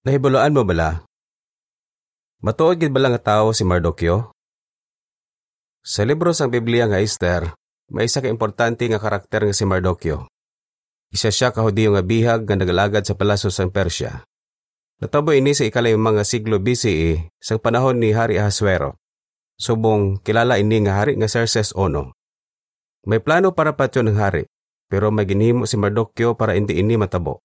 Nahibuloan mo bala? Matuod gid bala nga tawo si Mardukyo? Sa libro sang Biblia nga Esther, may isa ka importante nga karakter nga si Mardukyo. Isa siya ka Hudiyo nga bihag nga nagalagad sa palasyo sang Persya. Natabo ini sa ikalay mga siglo BCE sa panahon ni Hari Ahasuero. Subong kilala ini nga hari nga Xerxes Ono. May plano para patyon ng hari, pero may ginhimo si Mardukyo para hindi ini matabo.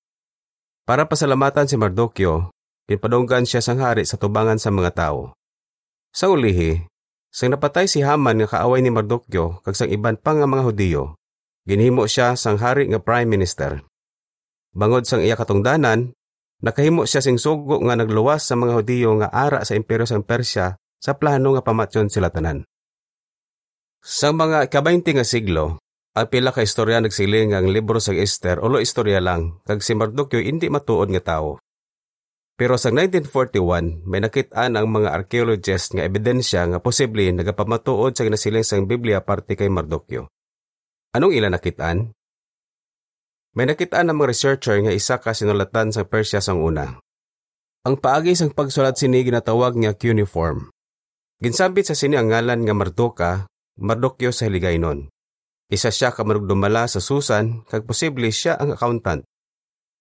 Para pasalamatan si Mardukyo, pinpadunggan siya sang hari sa tubangan sa mga tao. Sa ulihi, sang napatay si Haman nga kaaway ni Mardukyo kag sang iban pa nga mga Hudiyo, ginhimo siya sang hari nga prime minister. Bangod sang iya katungdanan, nakahimo siya sing sugo nga nagluwas sa mga Hudiyo nga ara sa imperyo sang Persya sa plano nga pamatyon sila tanan. Sa mga ikabaynti nga siglo, ang pila ka istorya nagsiling ang libro sa Esther ulo istorya lang, kag si Mardukyo hindi matuod nga tawo. Pero sa 1941, may nakitaan ang mga archaeologists nga ebidensya nga posible nagapamatuod sa ginasiling sang Biblia parte kay Mardukyo. Anong ila nakitaan? May nakitaan ang mga researcher nga isa ka sinulatan sa Persya sang una. Ang paagi sang pagsulat sini ginatawag nga cuneiform. Ginsambit sa sini ang ngalan nga Marduka, Mardukyo sa Hiligaynon. Isa siya ka marugdumala sa Susan, kag posible siya ang accountant.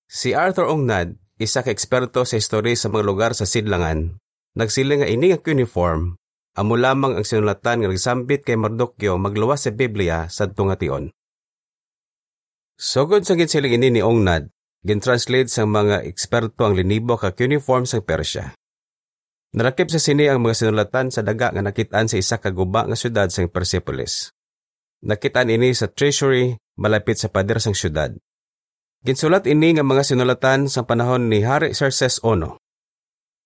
Si Arthur Ongnad, isa ka eksperto sa history sa mga lugar sa Sidlangan, nagsiling nga ini nga cuneiform, amo lamang ang sinulatan nga nagsambit kay Mardukyo magluwas sa Biblia sa tungation. Sugod sa ginsiling ini ni Ongnad, gintranslate sa mga eksperto ang linibo ka cuneiform sa Persya. Narakip sa sini ang mga sinulatan sa daga nga nakitaan sa isa ka guba nga syudad sa Persepolis. Nakitaan ini sa treasury malapit sa pader sang syudad. Ginsulat ini nga mga sinulatan sa panahon ni Hari Xerxes Ono.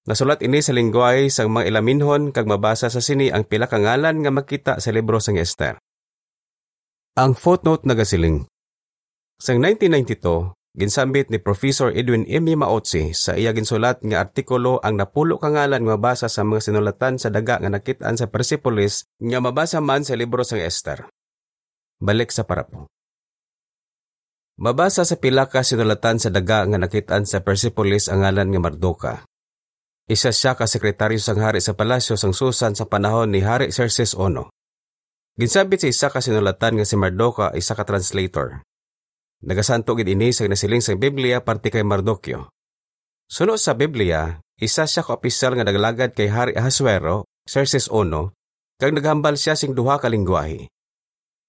Nasulat ini sa lingwahe sang mga ilaminhon kag mabasa sa sini ang pila ka ngalan nga makita sa libro sang Esther. Ang footnote nagasiling. Sang 1992, ginsambit ni Professor Edwin M. Maotsi sa iya ginsulat nga artikulo ang napulo ka ngalan nga mabasa sa mga sinulatan sa daga nga nakitaan sa Persepolis nga mabasa man sa libro sang Esther. Balik sa parapo. Mabasa sa pila ka sinulatan sa daga nga nakitaan sa Persepolis ang ngalan nga Mardoka. Isa siya ka sekretaryo sang hari sa palasyo sang Susan sa panahon ni Hari Xerxes Ono. Ginsabit sa isa ka sinulatan nga si Mardoka isa ka translator. Nagasanto gid ini sa nasiling sa Biblia parte kay Mardukyo. Suno sa Biblia, isa siya ka opisyal nga naglagad kay Hari Ahasuero, Xerxes Ono, kag naghambal siya sing duha ka lingwahe.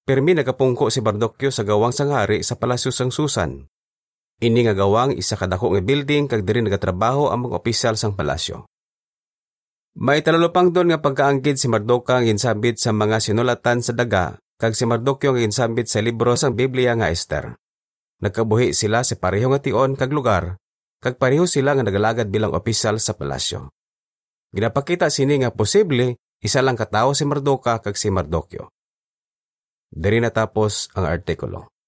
Permi nagapungko si Mardukyo sa gawang sang hari sa palasyo sang Susan. Ini nga gawang isa kadako nga building kag diri nagatrabaho ang mga opisyal sang palasyo. May talalupang doon nga pagkaanggid si Mardoka nga ginsabit sa mga sinulatan sa daga kag si Mardukyo nga ginsabit sa libro sang Biblia nga Esther. Nagkabuhi sila sa pareho nga tion kag lugar kag pareho sila nga nagalagad bilang opisyal sa palasyo. Ginapakita sini nga posible isa lang katawo si Mardoka kag si Mardokyo. Diri natapos ang artikulo.